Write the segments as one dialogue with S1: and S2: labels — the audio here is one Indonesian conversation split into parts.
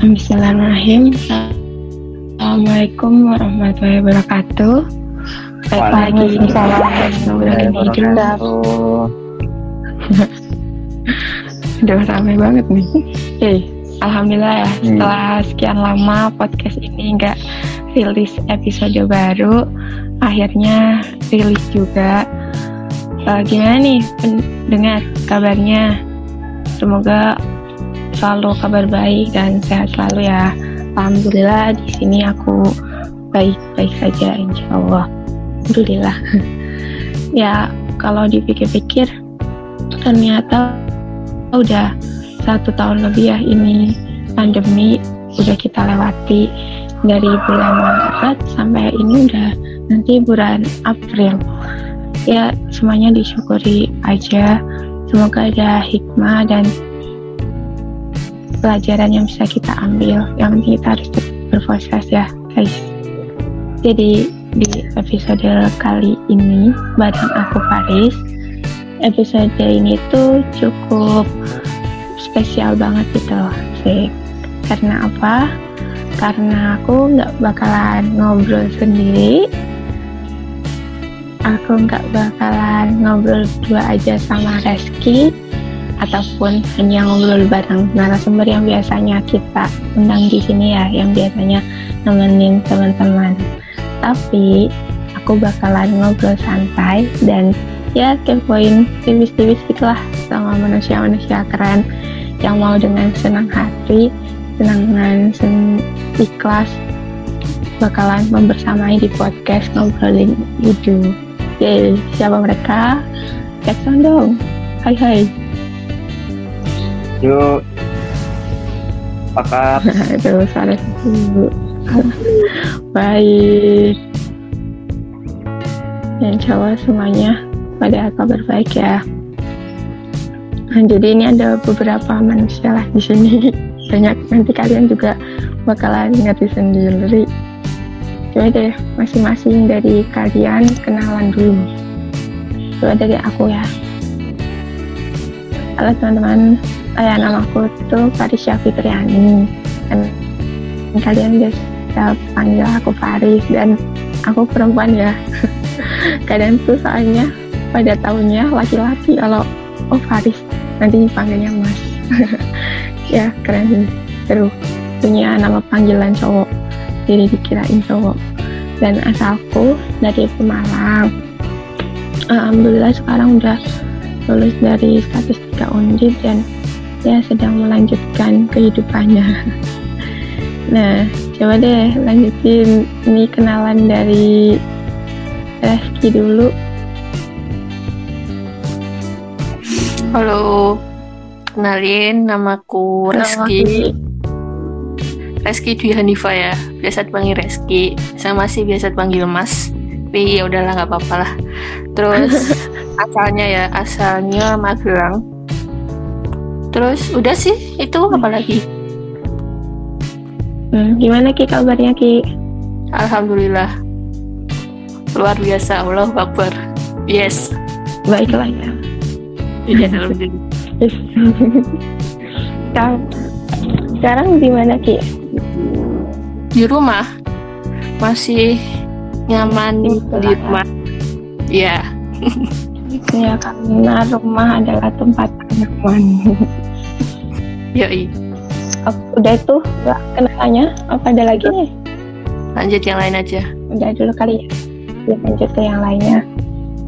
S1: Bismillahirrahmanirrahim. Assalamualaikum warahmatullahi wabarakatuh. Baik lagi di Udah ramai banget nih. Oke, alhamdulillah ya.
S2: Hmm.
S1: Setelah sekian lama podcast ini nggak rilis episode baru, akhirnya rilis juga. Eh, gimana nih pendengar kabarnya? Semoga selalu kabar baik dan sehat selalu ya. Alhamdulillah di sini aku baik-baik saja insya Allah. Alhamdulillah. ya kalau dipikir-pikir ternyata udah satu tahun lebih ya ini pandemi udah kita lewati dari bulan Maret sampai ini udah nanti bulan April. Ya semuanya disyukuri aja. Semoga ada hikmah dan pelajaran yang bisa kita ambil. Yang kita harus berproses ya, guys. Jadi di episode kali ini bareng aku Paris. Episode ini tuh cukup spesial banget gitu sih. Karena apa? Karena aku nggak bakalan ngobrol sendiri. Aku nggak bakalan ngobrol dua aja sama Reski ataupun hanya ngobrol bareng narasumber yang biasanya kita undang di sini ya, yang biasanya nemenin teman-teman. Tapi aku bakalan ngobrol santai dan ya kepoin tipis-tipis gitulah sama manusia-manusia keren yang mau dengan senang hati, senangan sen ikhlas bakalan membersamai di podcast ngobrolin hidup. Yeay, siapa mereka? Jackson dong. Hai hai.
S2: Yuk. Pakar.
S1: Itu suara dulu. Baik. Dan cowok semuanya pada kabar baik ya. Nah, jadi ini ada beberapa manusia lah di sini. Banyak nanti kalian juga bakalan ngerti sendiri. Coba deh masing-masing dari kalian kenalan dulu. Coba dari aku ya. Halo teman-teman, saya nama aku tuh Farisya Fitriani. Dan kalian bisa panggil aku Faris dan aku perempuan ya. Kalian tuh soalnya pada tahunnya laki-laki kalau oh Faris nanti dipanggilnya Mas. Ya keren sih. Seru. Punya nama panggilan cowok. Jadi dikirain cowok. Dan asalku dari Pemalang. Alhamdulillah sekarang udah lulus dari statistika undip dan ya sedang melanjutkan kehidupannya. Nah, coba deh lanjutin ini kenalan dari Reski dulu.
S3: Halo, kenalin namaku Reski. Reski Dwi Hanifa ya, biasa dipanggil Reski. Saya masih biasa dipanggil Mas. Tapi ya udahlah nggak apa-apa lah. Terus asalnya ya, asalnya Magelang. Terus udah sih, itu apa lagi?
S1: Hmm, gimana Ki kabarnya Ki?
S3: Alhamdulillah. Luar biasa, Allah Akbar. Yes.
S1: Baiklah ya.
S3: Iya, alhamdulillah.
S1: Sekarang, sekarang di mana Ki?
S3: Di rumah masih nyaman
S1: Di
S3: di rumah. Iya.
S1: Ya karena rumah adalah tempat nyaman.
S3: Yoi.
S1: Oh, Udah itu ya, kenalannya apa ada lagi nih?
S3: Lanjut yang lain aja.
S1: Udah dulu kali ya. Ya, lanjut ke yang lainnya.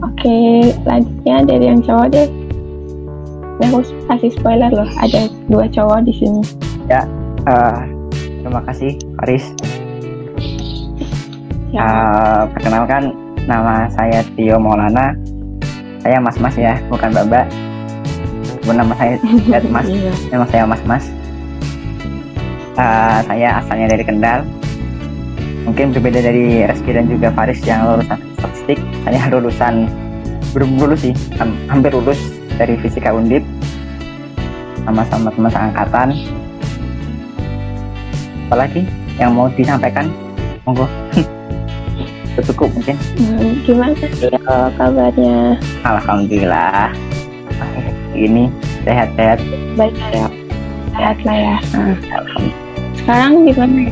S1: Oke, lanjutnya dari yang cowok deh. Nah, aku kasih spoiler loh, ada dua cowok di sini.
S2: Eh, terima kasih Faris.
S1: Ya,
S2: Eh, perkenalkan nama saya Tio Maulana. Saya Mas Mas ya, bukan Baba. Bu nama saya Ed Mas.
S1: iya.
S2: Nama saya Mas Mas. Eh, saya asalnya dari Kendal. Mungkin berbeda dari Reski dan juga Faris yang lulusan statistik. Saya lulusan belum lulus sih, ham- hampir lulus dari Fisika Undip. Sama-sama teman seangkatan. Apalagi yang mau disampaikan? Monggo. Cukup mungkin.
S1: Hmm, gimana sih eh, kabarnya?
S2: Alhamdulillah. Ini sehat-sehat.
S1: Baik. Ya, sehat lah ya.
S2: Alhamdulillah.
S1: sekarang gimana?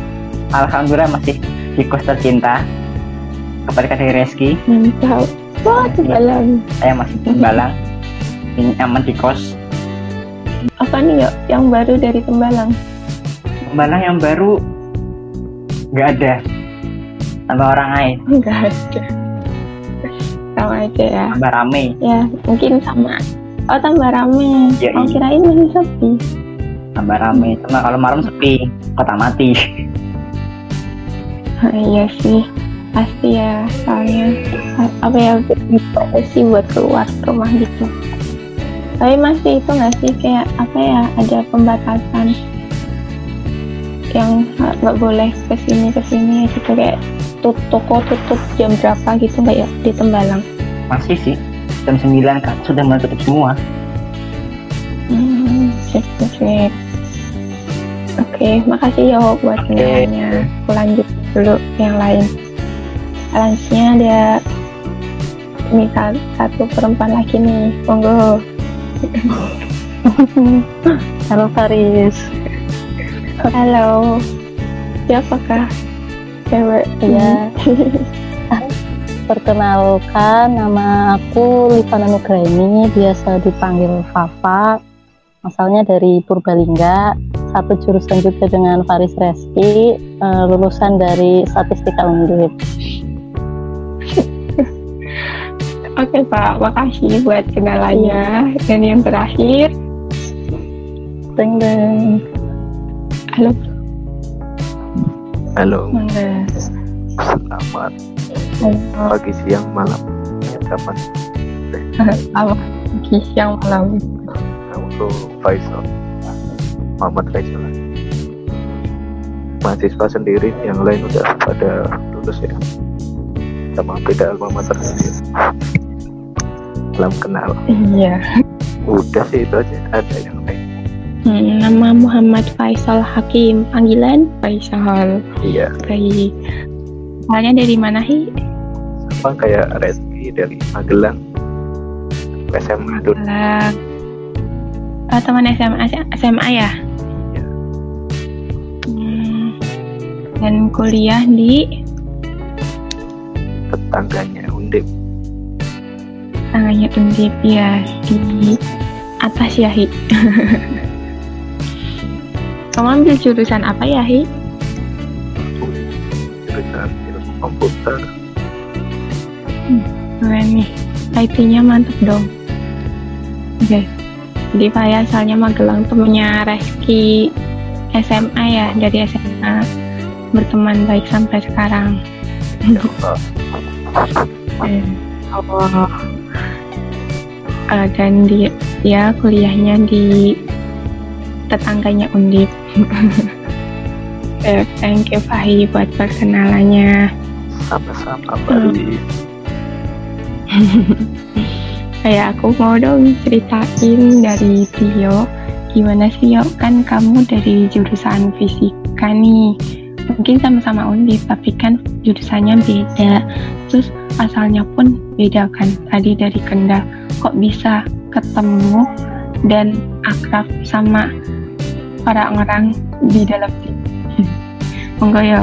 S2: Alhamdulillah masih di kos tercinta kepada dari Reski.
S1: Mantap wah tembalang
S2: saya masih di Tembalang ini aman di kos.
S1: Apa nih yuk? Yang baru dari tembalang?
S2: Tembalang yang baru nggak ada. Tambah orang lain
S1: enggak ada. Sama aja ya.
S2: Tambah rame.
S1: Ya mungkin sama oh tambah rame.
S2: Ya,
S1: oh kirain masih sepi.
S2: Tambah rame. Cuma kalau malam sepi kota mati.
S1: Ah, iya sih. Pasti ya soalnya apa ya sih buat keluar rumah gitu. Tapi masih itu nggak sih kayak apa ya ada pembatasan yang nggak boleh ke sini ke sini gitu. Kayak tut toko tutup jam berapa gitu nggak ya di Tembalang.
S2: Masih sih jam 9 kan sudah mulai tutup semua.
S1: Hmm, sip sip, sip. oke makasih ya buat
S2: Oke.
S1: penjelasannya aku lanjut dulu yang lain. Langsnya ada misal satu perempuan lagi nih. Monggo.
S4: Halo Faris,
S1: halo. Siapakah cewek?
S4: Ya perkenalkan nama aku Livana Nugraini, biasa dipanggil Fafa. Asalnya dari Purbalingga, satu jurusan juga dengan Faris Reski, eh, lulusan dari Statistika Undip.
S1: Oke Pak, makasih buat kenalannya. Dan yang terakhir,
S4: Deng deng.
S1: halo
S5: Halo, selamat pagi, siang, malam. Kapan?
S1: apa pagi, siang, malam.
S5: Aku Faisal, Muhammad Faisal. Mahasiswa sendiri, yang lain udah pada lulus ya. Sama beda alma mater sendiri. Salam kenal.
S1: Iya.
S5: Udah sih itu aja. Ada yang lain.
S1: Hmm, nama Muhammad Faisal Hakim, panggilan Faisal.
S5: Iya,
S1: Baik. Soalnya dari mana Hi?
S5: sama kayak Reski dari Magelang. SMA dulu.
S1: Malang. Oh, teman SMA, SMA ya?
S5: Iya.
S1: Hmm, dan kuliah di
S5: Tetangganya Undip.
S1: tangannya Undip ya di atas ya Hi. Kamu ambil jurusan apa ya Hi?
S5: Jurusan komputer.
S1: Keren nih, IP-nya mantep dong. Oke, jadi Pak ya, soalnya Magelang temennya Reski SMA ya, dari SMA berteman baik sampai sekarang. Eh, Oh. Eh, dan dia dia kuliahnya di tetangganya Undip. Eh, thank you Fahi buat perkenalannya.
S5: Sama-sama
S1: Hmm.
S5: Faris.
S1: Kayak aku mau dong ceritain dari Tio Gimana sih Yo? Kan kamu dari jurusan fisika nih Mungkin sama-sama undip Tapi kan jurusannya beda Terus asalnya pun beda kan Tadi dari Kendal Kok bisa ketemu dan akrab sama orang-orang di dalam sini Monggo yo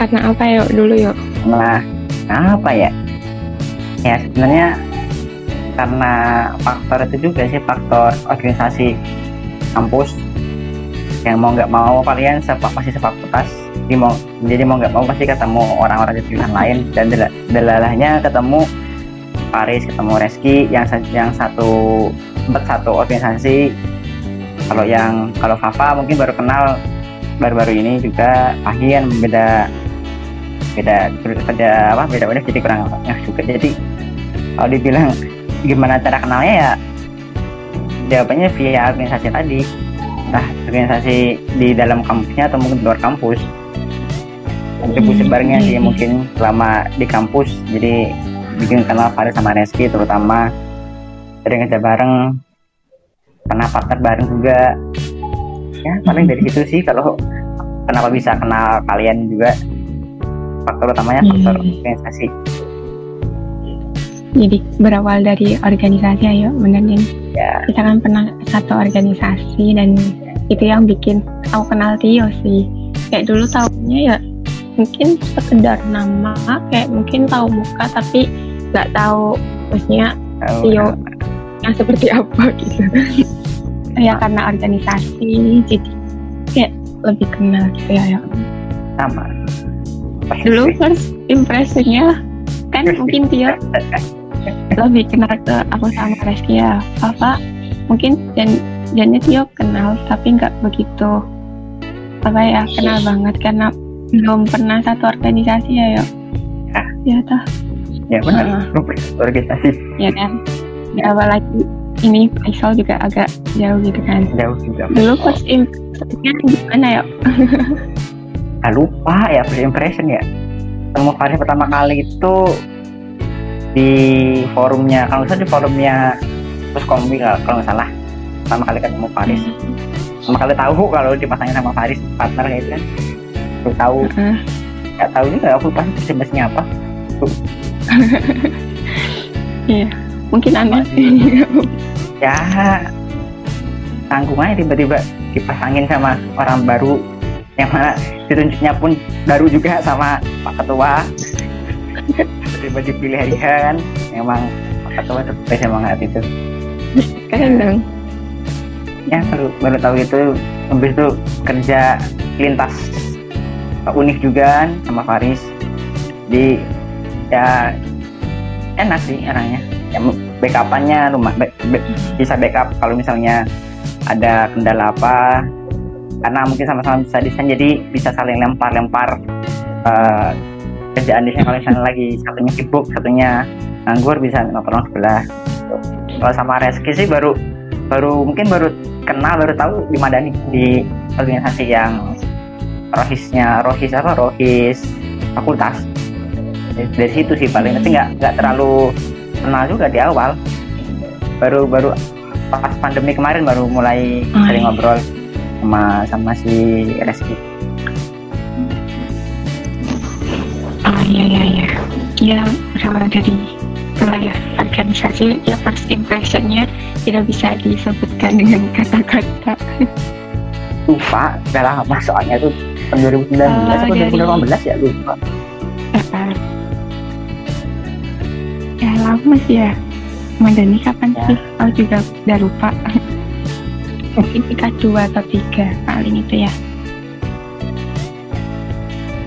S1: Karena apa? Yo dulu yo
S2: nah apa ya? Ya sebenarnya karena faktor itu juga sih faktor organisasi kampus. Yang mau nggak mau kalian sepak masih sefakultas jadi mau jadi mau nggak mau pasti ketemu orang-orang di jurusan lain. Dan del- delalahnya ketemu Paris ketemu Reski yang yang satu sempat satu organisasi. Kalau yang kalau Fafa mungkin baru kenal baru-baru ini juga. Fahian beda beda beda apa beda beda jadi kurang ya juga. Jadi kalau dibilang gimana cara kenalnya ya jawabannya via organisasi tadi. Nah organisasi di dalam kampusnya atau mungkin di luar kampus. Kontribusi
S1: Hmm,
S2: barengnya sih
S1: iya.
S2: mungkin selama di kampus jadi bikin kenal Faris sama Reski terutama. Sering kerja bareng pernah partner bareng juga. Ya paling dari situ sih kalau kenapa bisa kenal kalian juga faktor utamanya faktor
S1: Hmm.
S2: organisasi
S1: jadi berawal dari organisasi ayo bener nih
S2: ya
S1: kita kan pernah satu organisasi dan itu yang bikin aku kenal Tio sih kayak dulu tahunya ya mungkin sekedar nama kayak mungkin tahu muka tapi nggak tahu maksudnya Tio.
S2: nama.
S1: yang seperti apa gitu ya karena organisasi jadi kayak lebih kenal gitu ya, ya.
S2: sama
S1: dulu first impressionnya? Kan mungkin Tio lebih kenal ke aku sama Reski ya apa mungkin dan Jannya Tio kenal tapi nggak begitu apa ya kenal banget karena belum pernah satu organisasi ya yuk?
S2: Ah.
S1: ya toh.
S2: Ya benar.
S1: Heeh.
S2: lupa organisasi.
S1: Ya kan? Ya apalagi ini Faisal juga agak jauh gitu kan.
S2: Jauh juga.
S1: Dulu first impressionnya gimana ya
S2: ah, lupa ya first impression ya. Ketemu Faris pertama kali itu di forumnya kalau nggak salah di forumnya terus kombi kalau kalau nggak salah. Pertama kali ketemu Faris. Pertama kali tahu kalau dipasangin sama Faris partner kayak gitu kan. Baru tahu.
S1: Heeh.
S2: nggak tahu juga aku lupa sih jenisnya apa.
S1: Iya mungkin aneh.
S2: Ya tanggung aja tiba-tiba dipasangin sama orang baru yang mana ditunjuknya pun baru juga sama Pak Ketua. Tiba dipilih hari kan. Memang Pak Ketua tuh best banget itu.
S1: Keren dong.
S2: Ya baru baru tahu itu. Habis itu kerja lintas Pak Unif juga kan, sama Faris. Di ya enak sih orangnya. Ya, backupannya rumah back- back- bisa backup kalau misalnya ada kendala apa karena mungkin sama-sama bisa desain jadi bisa saling lempar-lempar eh, kerjaan desain kalau misalnya lagi satunya sibuk satunya nganggur bisa tolong sebelah. Kalau sama Reski sih baru baru mungkin baru kenal baru tahu di Madani di organisasi yang rohisnya rohis apa rohis fakultas. Dari, dari situ sih paling tapi nggak nggak terlalu kenal juga di awal. Baru baru pas pandemi kemarin baru mulai
S1: Oh,
S2: sering
S1: iya.
S2: ngobrol sama sama si Reski
S1: Oh iya iya iya. Ya berawal dari wilayah organisasi ya first impressionnya tidak bisa disebutkan dengan kata-kata.
S2: lupa udah lama soalnya tuh tahun 2019
S1: Oh,
S2: atau
S1: dari-
S2: 2018 ya lupa
S1: Uh, ya lama sih ya. Madani kapan
S2: Ya.
S1: sih? Aku juga udah lupa. Mungkin tingkat dua atau tiga paling itu ya.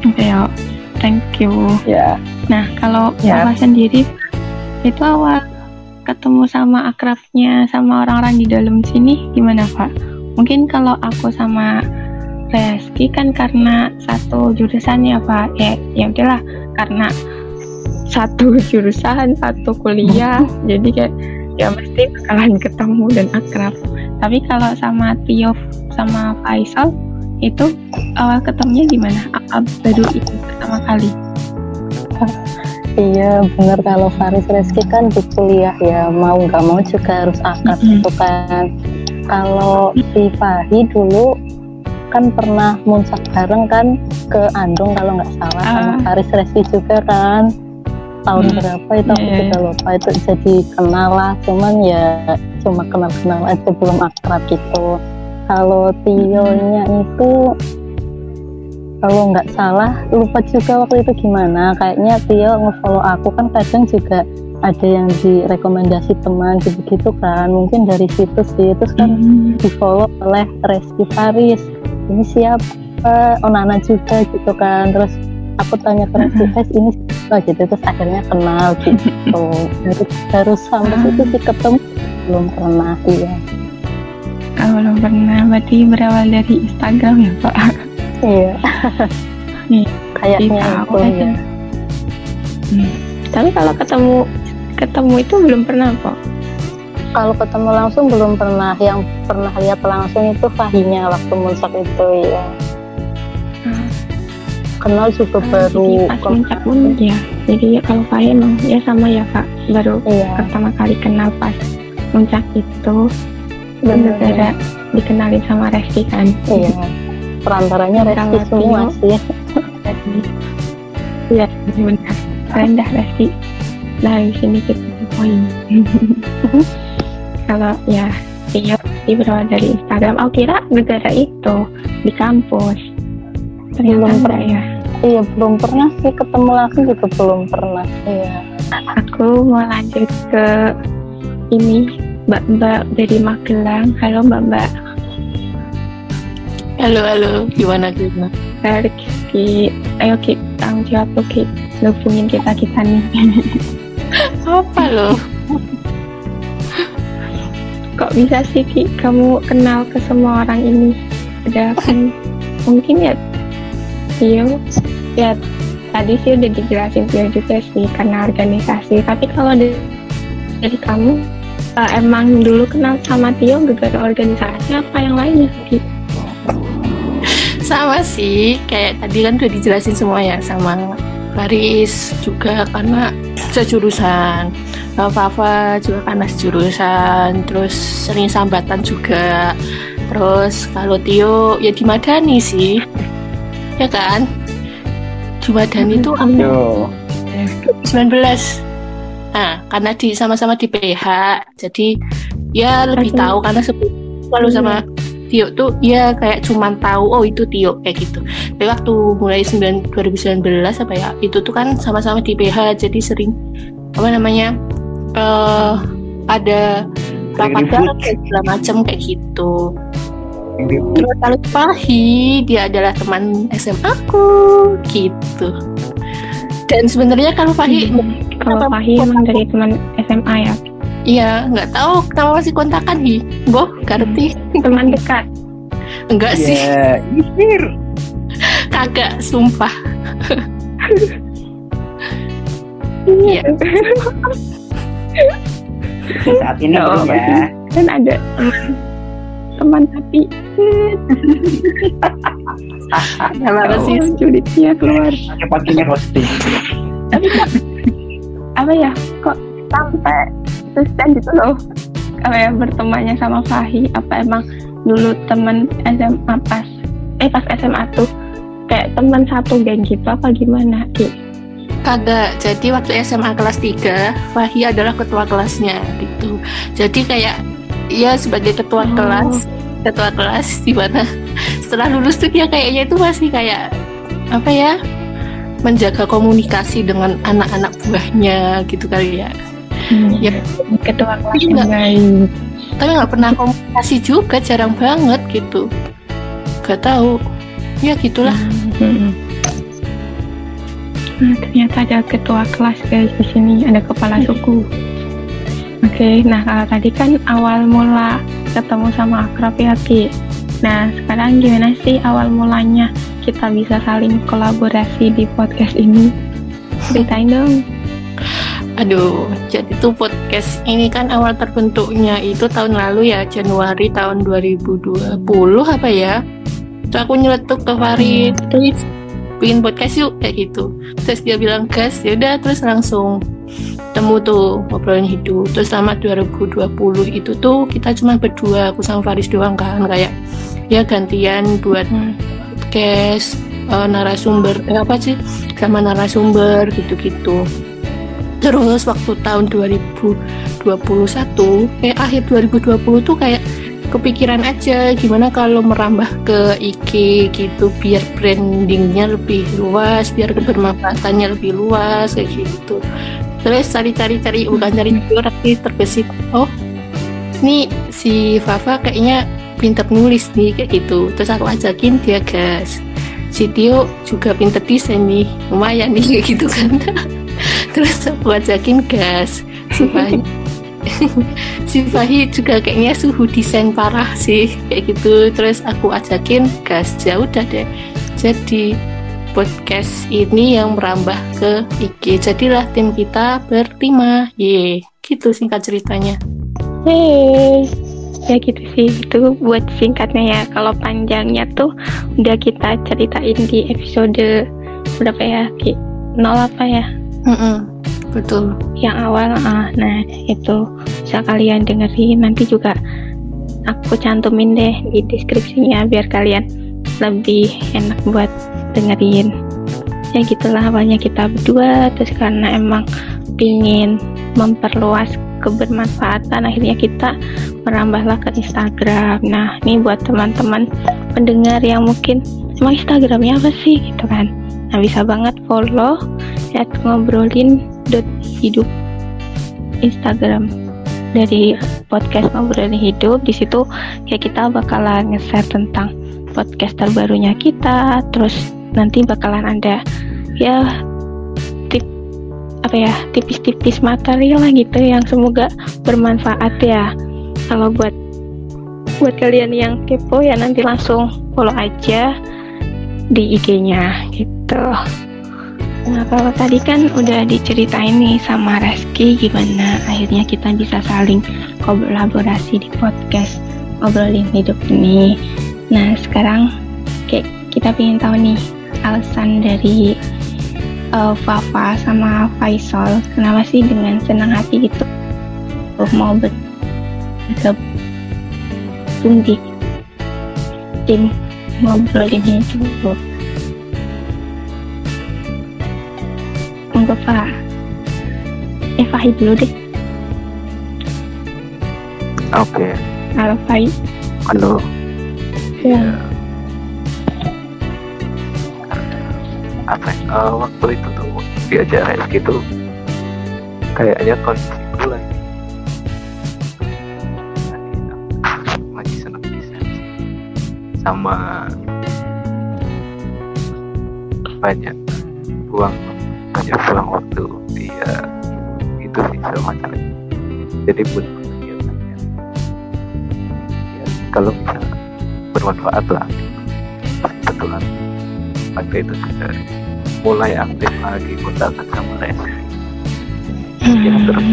S1: Oke ya, thank you.
S2: ya
S1: Nah, kalau
S2: Ya.
S1: Bapak sendiri itu awal ketemu sama akrabnya sama orang-orang di dalam sini gimana Pak? Mungkin kalau aku sama Reski kan karena satu jurusan ya Pak. Ya, ya udahlah karena satu jurusan, satu kuliah, jadi kayak ya mesti bakalan ketemu dan akrab. Tapi kalau sama Tio sama Faisal itu awal ketemunya gimana? Apa baru itu pertama kali?
S4: Iya bener kalau Faris Reski kan di kuliah ya mau nggak mau juga harus akad
S1: Mhm.
S4: gitu kan. Kalau si Fahi dulu kan pernah muncak bareng kan ke Andung kalau nggak salah sama
S1: Ah.
S4: Faris Reski juga kan tahun
S1: Hmm.
S4: berapa itu aku
S1: iya.
S4: juga lupa itu jadi kenal lah cuman ya cuma kenal-kenal aja belum akrab gitu. Kalau Tio-nya itu kalau nggak salah lupa juga waktu itu gimana. Kayaknya Tio ngefollow aku kan kadang juga ada yang direkomendasi teman gitu-gitu kan. Mungkin dari situ sih. Terus kan
S1: Hmm.
S4: di follow oleh Reski Paris ini siapa? Oh Nana juga gitu kan. Terus aku tanya ke Reski Paris ini siapa gitu terus akhirnya kenal gitu baru baru sampai
S1: Ah.
S4: situ sih ketemu belum pernah iya
S1: Oh, belum pernah, berarti berawal dari Instagram ya Pak?
S4: iya
S1: Iya,
S4: kayaknya
S1: tahu
S4: itu
S1: aja.
S4: ya
S1: Hmm. Tapi kalau ketemu ketemu itu belum pernah Pak?
S4: kalau ketemu langsung belum pernah yang pernah lihat langsung itu Fahinya waktu muncak itu ya. Kenal juga baru
S1: pas puncak pun ya. Jadi ya kalau saya emang ya sama ya Kak, baru
S4: iya
S1: pertama kali kenal pas puncak itu gara-gara dikenalin sama Reski kan.
S4: iya perantaranya Reski
S1: Kalau
S4: semua sih
S1: Jadi ya benar. Keren dah Reski. Nah di sini kita poin. kalau ya Tio Resti berawal dari Instagram. Oh kira gara itu di kampus. Ternyata
S4: Belum pernah.
S1: ya.
S4: Iya belum pernah sih ketemu langsung juga belum pernah. Iya.
S1: Aku mau lanjut ke ini Mbak-mbak dari Magelang. Halo Mbak-mbak.
S3: Halo, halo. Gimana gimana?
S1: Rizky. Ayo Ki, tanggung jawab tuh Ki. Hubungin kita-kita nih.
S3: Apa loh?
S1: Kok bisa sih Ki kamu kenal ke semua orang ini? Ada kan mungkin ya Tio ya tadi sih udah dijelasin Tio juga sih karena organisasi tapi kalau dari, kamu eh, emang dulu kenal sama Tio gara-gara organisasi apa yang lainnya Ki?
S3: Sama sih, kayak tadi kan udah dijelasin semua ya sama Faris juga karena sejurusan. Kalau Fafa juga karena sejurusan, terus sering sambatan juga. Terus kalau Tio ya di Madani sih, ya kan? Di Madani tuh
S2: Yo,
S3: 19 Nah, karena di sama-sama di PH, jadi ya lebih tahu karena sebelum lalu sama Tio tuh ya kayak cuman tahu oh itu Tio kayak gitu. Tapi waktu mulai 9, 2019 apa ya itu tuh kan sama-sama di PH jadi sering apa namanya eh ada rapat segala macam kayak gitu. Terus kalau Fahi dia adalah teman SMA aku gitu. Dan sebenarnya kalau Fahi
S1: Kalau
S3: Kenapa
S1: Fahi emang dari teman SMA ya?
S3: Iya, nggak tahu kenapa masih kontakan hi. Boh, ngerti?
S1: Teman dekat.
S3: Enggak sih,
S2: Ya, ihir.
S3: kagak, sumpah. Iya.
S2: Saat ini
S1: Oh,
S2: ya.
S1: Kan ada teman tapi
S3: Kenapa sih?
S1: oh, julidnya keluar.
S2: Pakai pastinya roasting.
S1: tapi kok apa ya kok sampai sustain gitu loh apa ya bertemannya sama Fahi apa emang dulu teman SMA pas eh pas SMA tuh kayak teman satu geng gitu apa gimana Ki?
S3: Kagak. Jadi waktu SMA kelas 3, Fahi adalah ketua kelasnya gitu. Jadi kayak ya sebagai ketua
S1: Oh.
S3: kelas, ketua kelas di mana setelah lulus tuh dia kayaknya itu masih kayak apa ya? menjaga komunikasi dengan anak-anak buahnya gitu kali ya. Ya.
S1: ketua kelas yang baik
S3: tapi nggak pernah komunikasi juga jarang banget gitu gak tahu ya gitulah
S1: Hmm. Nah, ternyata ada ketua kelas guys di sini ada kepala suku oke nah kalau tadi kan awal mula ketemu sama akrab ya Ki. Nah sekarang gimana sih awal mulanya kita bisa saling kolaborasi di podcast ini? Ceritain dong.
S3: Aduh jadi tuh podcast ini kan awal terbentuknya itu tahun lalu ya Januari tahun 2020 apa ya? Terus aku nyeletuk ke Farid. Please bikin podcast yuk kayak gitu. Terus dia bilang gas ya udah terus langsung temu tuh ngobrolin hidup. Terus selama 2020 itu tuh kita cuma berdua aku sama Faris doang kan kayak ya gantian buat
S1: Hmm.
S3: podcast eh, narasumber eh, apa sih sama narasumber gitu-gitu. Terus waktu tahun 2021 eh akhir 2020 tuh kayak kepikiran aja gimana kalau merambah ke IG gitu biar brandingnya lebih luas biar kebermanfaatannya lebih luas kayak gitu. Terus cari-cari cari bukan cari cari tapi terbesit. Oh ini si Fafa kayaknya pinter nulis nih kayak gitu. Terus aku ajakin dia gas si Tio juga pinter desain nih. Lumayan nih kayak gitu kan. Terus aku ajakin gas Fahi si Fahi juga kayaknya suhu desain parah sih kayak gitu terus aku ajakin gas ya udah deh jadi podcast ini yang merambah ke IG jadilah tim kita berlima ye gitu singkat ceritanya
S1: Hey, ya gitu sih itu buat singkatnya ya. Kalau panjangnya tuh udah kita ceritain di episode berapa ya? Ki? Nol apa ya?
S3: Mm-mm, betul
S1: Yang awal. Ah, nah itu bisa kalian dengerin. Nanti juga aku cantumin deh di deskripsinya biar kalian lebih enak buat dengerin. Ya gitulah awalnya kita berdua terus karena emang pingin memperluas kebermanfaatan akhirnya kita merambahlah ke Instagram. Nah, ini buat teman-teman pendengar yang mungkin emang Instagramnya apa sih gitu kan. Nah, bisa banget follow at ngobrolin hidup Instagram. Dari podcast ngobrolin hidup di situ kayak kita bakalan nge-share tentang podcast terbarunya kita. Terus nanti bakalan ada ya tip apa ya tipis-tipis material lah gitu yang semoga bermanfaat ya. Kalau buat buat kalian yang kepo ya nanti langsung follow aja di IG-nya gitu. Nah kalau tadi kan udah diceritain nih sama Reski gimana akhirnya kita bisa saling kolaborasi di podcast ngobrolin hidup ini. Nah sekarang kayak kita pengen tahu nih alasan dari uh, Fafa sama Faisal kenapa sih dengan senang hati gitu mau bergabung di tim ngobrolin hidup. monggo Pak eh Fahid dulu deh.
S5: Oke. Okay.
S1: halo Fahid.
S5: Halo.
S1: Ya.
S5: Apa uh, waktu itu tuh diajak Reski tuh kayaknya kondisi bulan sama banyak buang banyak pulang waktu. Dia itu sih semacam jadi buat kegiatannya. Ya kalau bisa bermanfaat lah. Kebetulan waktu itu sudah mulai aktif lagi kontak sama Reza ya terus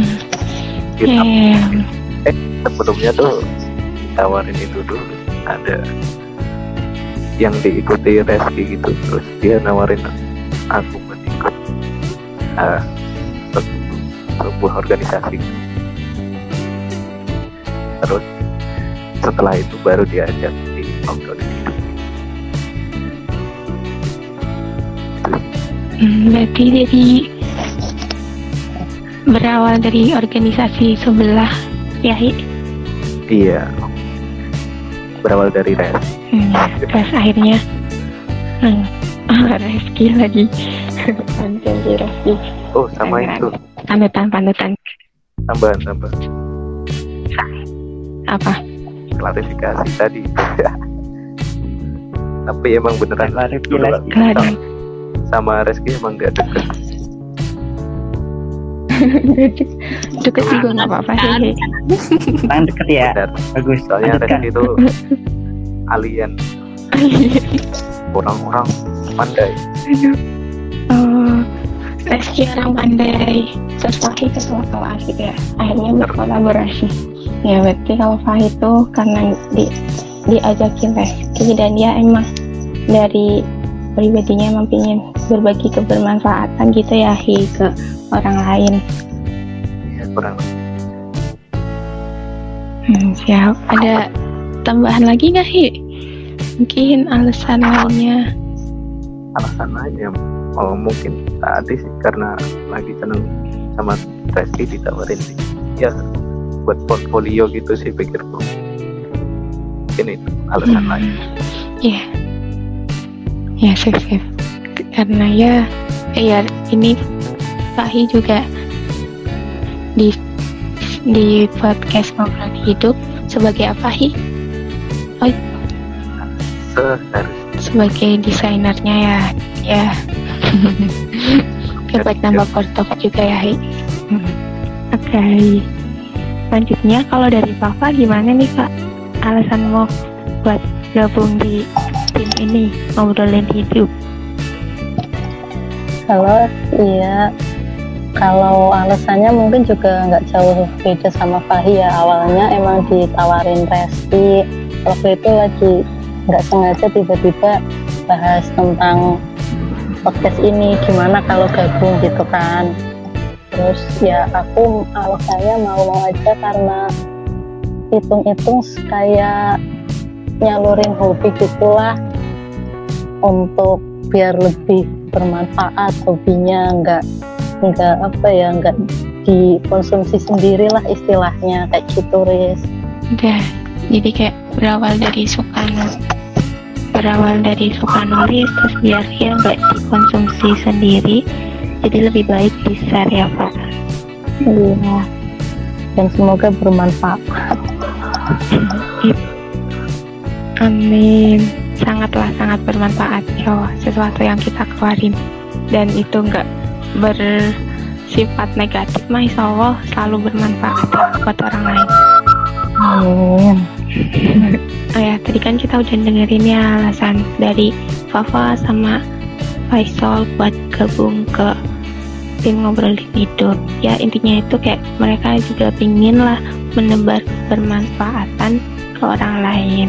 S5: kita
S1: yeah.
S5: eh sebelumnya tuh tawarin itu dulu ada yang diikuti Reski gitu. Terus dia nawarin aku uh, sebuah organisasi. Terus setelah itu baru diajak di ngobrolin hidup
S1: hmm, berarti dari berawal dari organisasi sebelah ya
S5: iya. Berawal dari res
S1: hmm, terus akhirnya hmm, Reski lagi Anjir Reski
S5: oh sama itu.
S1: Panutan panutan.
S5: Tambahan tambahan
S1: apa?
S5: Klarifikasi tadi. Tapi emang beneran
S2: klarifikasi
S5: sama Reski emang gak deket.
S1: Deket juga nggak apa-apa sih.
S2: Tangan deket ya.
S5: Benar.
S2: bagus.
S5: Soalnya. Reski itu alien. Orang-orang pandai.
S1: Oh Reski orang pandai terus Fahid ketua kelas gitu ya. Akhirnya berkolaborasi. Ya berarti kalau Fahid tuh karena di diajakin Reski dan dia emang dari pribadinya emang pengen berbagi kebermanfaatan gitu ya Hi ke orang lain.
S5: Ya kurang
S1: hmm, siap. Ada tambahan lagi nggak Hi mungkin alasan lainnya
S5: alasan lainnya oh mungkin tadi sih karena lagi seneng sama Reski ditawarin sih ya buat portfolio gitu sih pikirku mungkin itu alasan
S1: Hmm.
S5: lain
S1: Iya. Ya, sip, sip. Karena ya, eh, ya ini Fahi juga di di podcast ngobrol hidup sebagai apa Hi? Oh,
S5: seharusnya
S1: sebagai desainernya ya. Ya. Oke, buat nambah portofolio juga ya, Hi. Hmm. Oke. Selanjutnya kalau dari Fafa gimana nih, Kak? Alasanmu buat gabung di tim ini ngobrolin hidup?
S4: Kalau iya, kalau alasannya mungkin juga nggak jauh beda sama Fahi ya. Awalnya emang ditawarin Resti, waktu itu lagi nggak sengaja tiba-tiba bahas tentang podcast ini, gimana kalau gabung gitu kan. Terus ya aku alasannya mau-mau aja karena hitung-hitung kayak nyalurin hobi gitulah untuk biar lebih bermanfaat hobinya nggak nggak apa ya nggak dikonsumsi sendiri lah istilahnya kayak gitu Riz
S1: udah jadi kayak berawal dari suka nulis berawal dari suka nulis terus biar ya nggak dikonsumsi sendiri jadi lebih baik di share ya Pak
S4: iya. Dan semoga bermanfaat.
S1: Amin. Sangatlah sangat bermanfaat ya Allah, sesuatu yang kita keluarin. Dan itu nggak bersifat negatif mah insya Allah selalu bermanfaat buat orang lain.
S4: Amin
S1: oh ya tadi kan kita udah dengerin ya alasan dari Fafa sama Faisal buat gabung ke tim ngobrolin hidup ya intinya itu kayak mereka juga pingin lah menebar bermanfaatan ke orang lain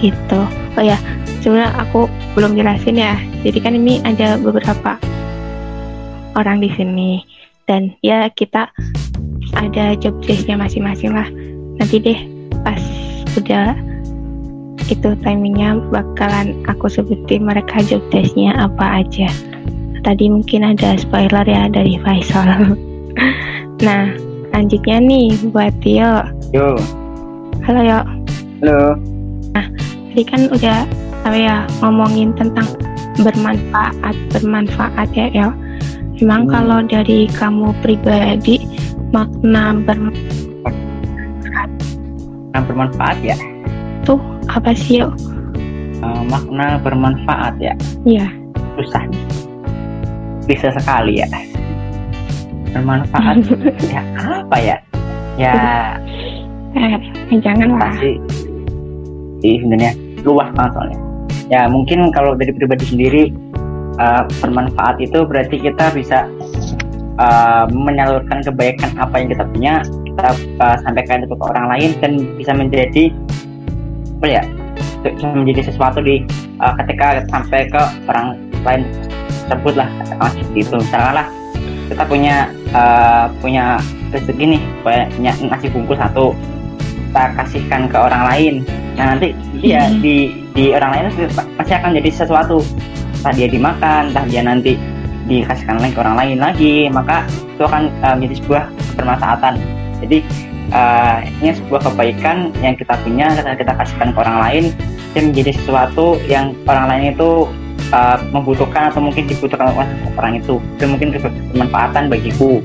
S1: gitu. Oh ya sebenarnya aku belum jelasin ya. Jadi kan ini ada beberapa orang di sini. Dan ya kita ada job desknya masing-masing lah. Nanti deh pas udah itu timingnya bakalan aku sebutin mereka job desknya apa aja. Tadi mungkin ada spoiler ya dari Faisal. Nah lanjutnya nih buat Tio.
S2: Yo,
S1: halo yo.
S2: Halo.
S1: tadi kan udah apa ya ngomongin tentang bermanfaat bermanfaat ya yo. Emang
S2: Hmm.
S1: kalau dari kamu pribadi makna ber
S2: Yang bermanfaat ya.
S1: tuh apa sih yo
S2: Eh, makna bermanfaat ya.
S1: Iya.
S2: Susah. Bisa sekali ya. Bermanfaat ya apa ya? Ya
S1: eh, jangan lah
S2: pasti sih sebenarnya luas banget soalnya. Ya mungkin kalau dari pribadi sendiri eh, bermanfaat itu berarti kita bisa eh, menyalurkan kebaikan apa yang kita punya kita eh, sampaikan itu ke orang lain dan bisa menjadi apa ya bisa menjadi sesuatu di eh, ketika sampai ke orang lain tersebut lah seperti itu. Misalkan lah kita punya eh, punya rezeki nih punya nasi bungkus satu kita kasihkan ke orang lain. Nah nanti dia
S1: Hmm.
S2: di di orang lain pasti akan jadi sesuatu. Entah dia dimakan entah dia nanti dikasihkan lagi ke orang lain lagi maka itu akan eh, menjadi sebuah bermanfaatan jadi eh, ini sebuah kebaikan yang kita punya kita kita kasihkan ke orang lain dan menjadi sesuatu yang orang lain itu eh, membutuhkan atau mungkin dibutuhkan oleh orang itu. Itu mungkin bermanfaatan bagiku.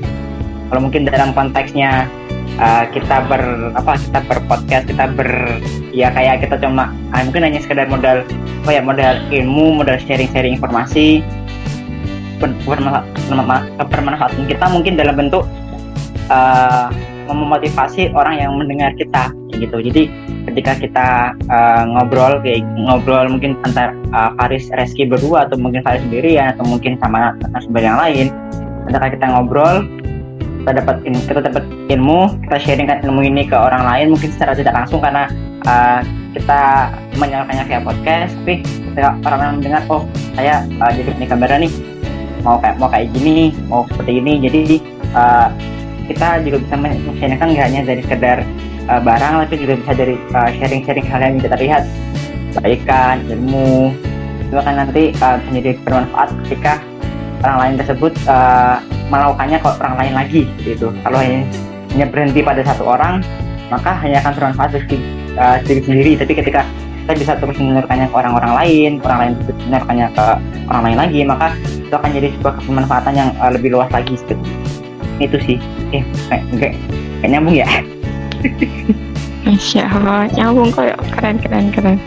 S2: Kalau mungkin dalam konteksnya uh, kita ber apa kita berpodcast kita ber ya kayak kita cuma ah, mungkin hanya sekedar modal apa ya modal ilmu modal sharing sharing informasi ber- bermanfa- bermanfa- bermanfaatan kita mungkin dalam bentuk uh, memotivasi orang yang mendengar kita gitu. Jadi ketika kita uh, ngobrol kayak ngobrol mungkin antar uh, Faris Reski berdua atau mungkin Faris sendiri ya atau mungkin sama narasumber yang lain ketika kita ngobrol kita dapat kita dapat ilmu kita sharingkan ilmu ini ke orang lain mungkin secara tidak langsung karena uh, kita menyalurkannya kayak podcast tapi ketika orang-orang mendengar oh saya uh, jadi ini kabarnya nih mau kayak mau kayak gini mau seperti ini. Jadi uh, kita juga bisa men-sharingkan nggak hanya dari sekedar uh, barang tapi juga bisa dari uh, sharing-sharing hal yang kita lihat kebaikan ilmu. Itu akan nanti uh, menjadi bermanfaat ketika orang lain tersebut uh, melakukannya ke orang lain lagi seperti itu kalau hanya, berhenti pada satu orang maka hanya akan bermanfaat bagi uh, diri sendiri. Tapi ketika kita bisa terus menyeluruhkannya ke orang-orang lain orang lain terus menyeluruhkannya ke orang lain lagi maka itu akan jadi sebuah kemanfaatan yang uh, lebih luas lagi seperti itu sih eh kayak kayak, kayak nyambung ya
S1: Masya Allah, nyambung kok yuk. keren keren keren.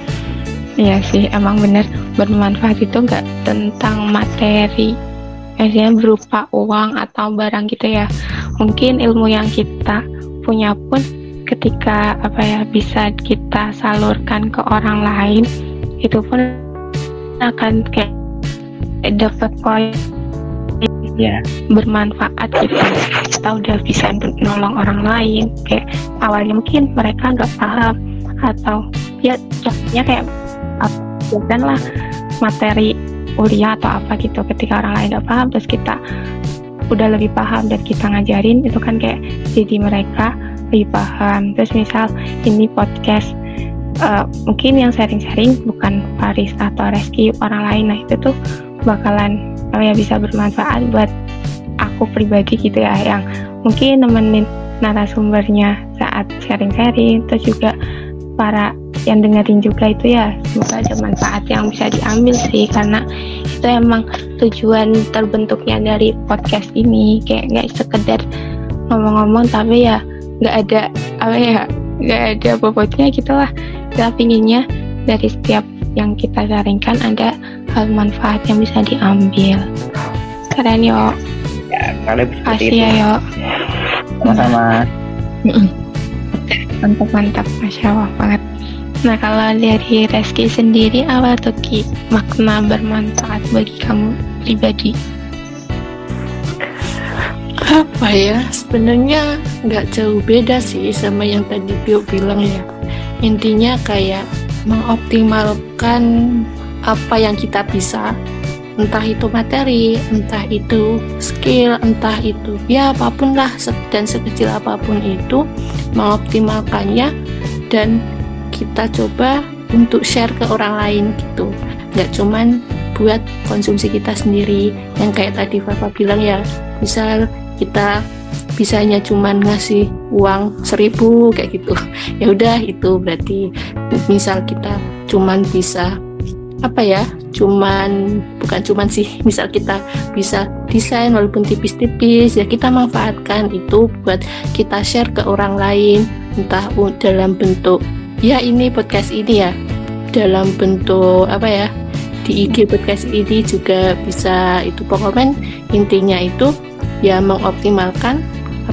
S1: Iya sih, emang bener bermanfaat itu nggak tentang materi, biasanya berupa uang atau barang gitu ya. Mungkin ilmu yang kita punya pun ketika apa ya bisa kita salurkan ke orang lain, itu pun akan kayak dapat poin
S2: ya.
S1: bermanfaat gitu. Kita udah bisa nolong orang lain. Kayak awalnya mungkin mereka nggak paham. Atau ya contohnya kayak apa lah materi kuliah atau apa gitu. Ketika orang lain nggak paham terus kita udah lebih paham dan kita ngajarin itu kan kayak jadi mereka lebih paham. Terus misal ini podcast eh, mungkin yang sharing-sharing bukan Paris atau Reski orang lain. Nah itu tuh bakalan apa ya bisa bermanfaat buat aku pribadi gitu ya yang mungkin nemenin narasumbernya saat sharing-sharing terus juga para yang dengerin juga itu ya semoga ada manfaat yang bisa diambil sih karena itu emang tujuan terbentuknya dari podcast ini. Kayak nggak sekedar ngomong-ngomong tapi ya nggak ada apa ya nggak ada bobotnya gitulah kita pinginnya dari setiap yang kita sharingkan ada hal manfaat yang bisa diambil. Keren yo
S2: ya kalau seperti
S1: kasih
S2: itu
S1: ya yo
S2: sama-sama.
S1: Mantap mantap. Masya allah banget. Nah kalau dari Reski sendiri apa tuh Ki makna bermanfaat bagi kamu pribadi?
S3: Apa ya? Sebenarnya nggak jauh beda sih sama yang tadi Tio bilang ya. Intinya kayak mengoptimalkan apa yang kita bisa. Entah itu materi entah itu skill entah itu ya apa pun lah dan sekecil apa pun itu mengoptimalkannya dan kita coba untuk share ke orang lain gitu. Nggak cuman buat konsumsi kita sendiri yang kayak tadi Fafa bilang ya misal kita bisanya cuman ngasih uang seribu kayak gitu. Ya udah itu berarti misal kita cuman bisa apa ya cuman bukan cuman sih misal kita bisa desain walaupun tipis-tipis ya kita manfaatkan itu buat kita share ke orang lain entah dalam bentuk ya ini podcast ini ya dalam bentuk apa ya di IG podcast ini juga bisa itu. Pokoknya intinya itu ya mengoptimalkan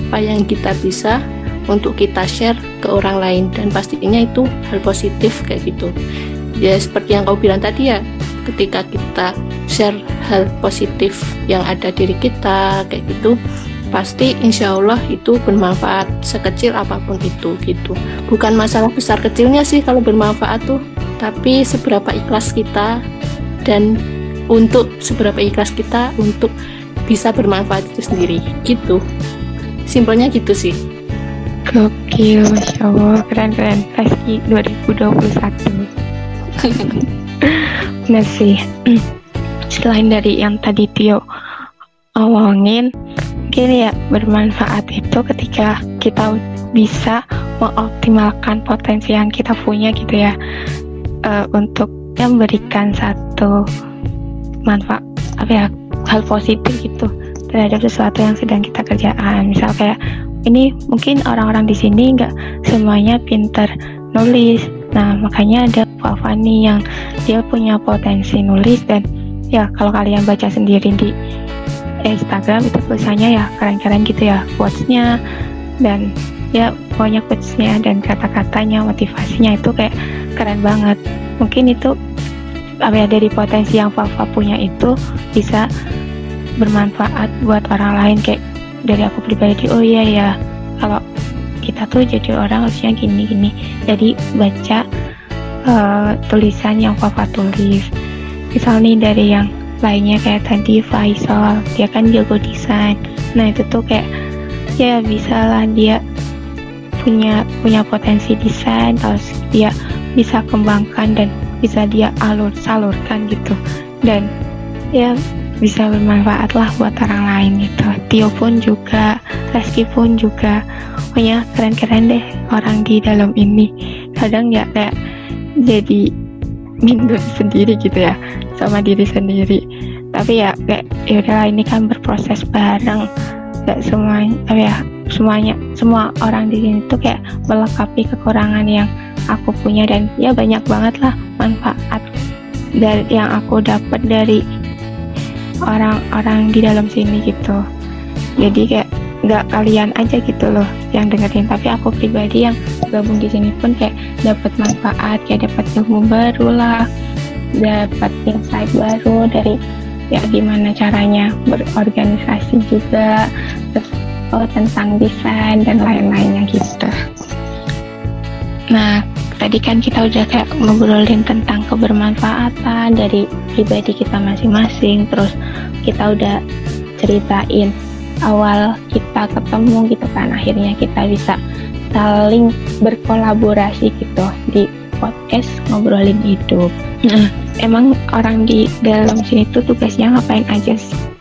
S3: apa yang kita bisa untuk kita share ke orang lain. Dan pastinya itu hal positif kayak gitu. Ya seperti yang kau bilang tadi ya ketika kita share hal positif yang ada diri kita kayak gitu pasti insya Allah itu bermanfaat sekecil apa pun itu gitu. Bukan masalah besar kecilnya sih kalau bermanfaat tuh tapi seberapa ikhlas kita dan untuk seberapa ikhlas kita untuk bisa bermanfaat itu sendiri gitu simpelnya gitu sih
S1: Gokil, Masya Allah, keren-keren. Reski 2021. Bener sih. Selain dari yang tadi Tio omongin, mungkin ya bermanfaat itu ketika kita bisa mengoptimalkan potensi yang kita punya gitu ya eh, untuk memberikan satu manfaat apa ya hal positif gitu terhadap sesuatu yang sedang kita kerjaan misal kayak ini mungkin orang-orang di sini nggak semuanya pinter nulis. Nah makanya ada Pak yang dia punya potensi nulis dan ya kalau kalian baca sendiri di Instagram itu tulisannya ya keren-keren gitu ya quotes-nya. Dan ya pokoknya quotes-nya dan kata-katanya motivasinya itu kayak keren banget. Mungkin itu apa ya dari potensi yang Fafa punya itu bisa bermanfaat buat orang lain kayak dari aku pribadi oh iya ya kalau kita tuh jadi orang harusnya gini gini. Jadi baca eh, tulisan yang Fafa tulis. Misal nih dari yang lainnya kayak tadi Faisal dia kan jago desain. Nah itu tuh kayak ya bisa lah dia punya punya potensi desain terus dia bisa kembangkan dan bisa dia alur salurkan gitu. Dan ya bisa bermanfaat lah buat orang lain gitu. Tio pun juga Reski pun juga. Pokoknya keren-keren deh orang di dalam ini. Kadang ya kayak jadi minder sendiri gitu ya sama diri sendiri. Tapi ya kayak ya udahlah ini kan berproses bareng. Gak semuanya apa ya semuanya semua orang di sini tuh kayak melengkapi kekurangan yang aku punya. Dan ya banyak banget lah manfaat dari yang aku dapat dari orang-orang di dalam sini gitu. Jadi kayak nggak kalian aja gitu loh yang dengerin. Tapi aku pribadi yang gabung di sini pun kayak dapat manfaat kayak dapat ilmu baru lah dapat insight baru dari ya gimana caranya berorganisasi juga terus oh, tentang desain dan lain-lainnya gitu. Nah tadi kan kita udah kayak ngobrolin tentang kebermanfaatan dari pribadi kita masing-masing terus kita udah ceritain awal kita ketemu gitu kan akhirnya kita bisa saling berkolaborasi gitu di podcast ngobrolin hidup. Nah. Emang orang di dalam sini tuh tugasnya ngapain aja sih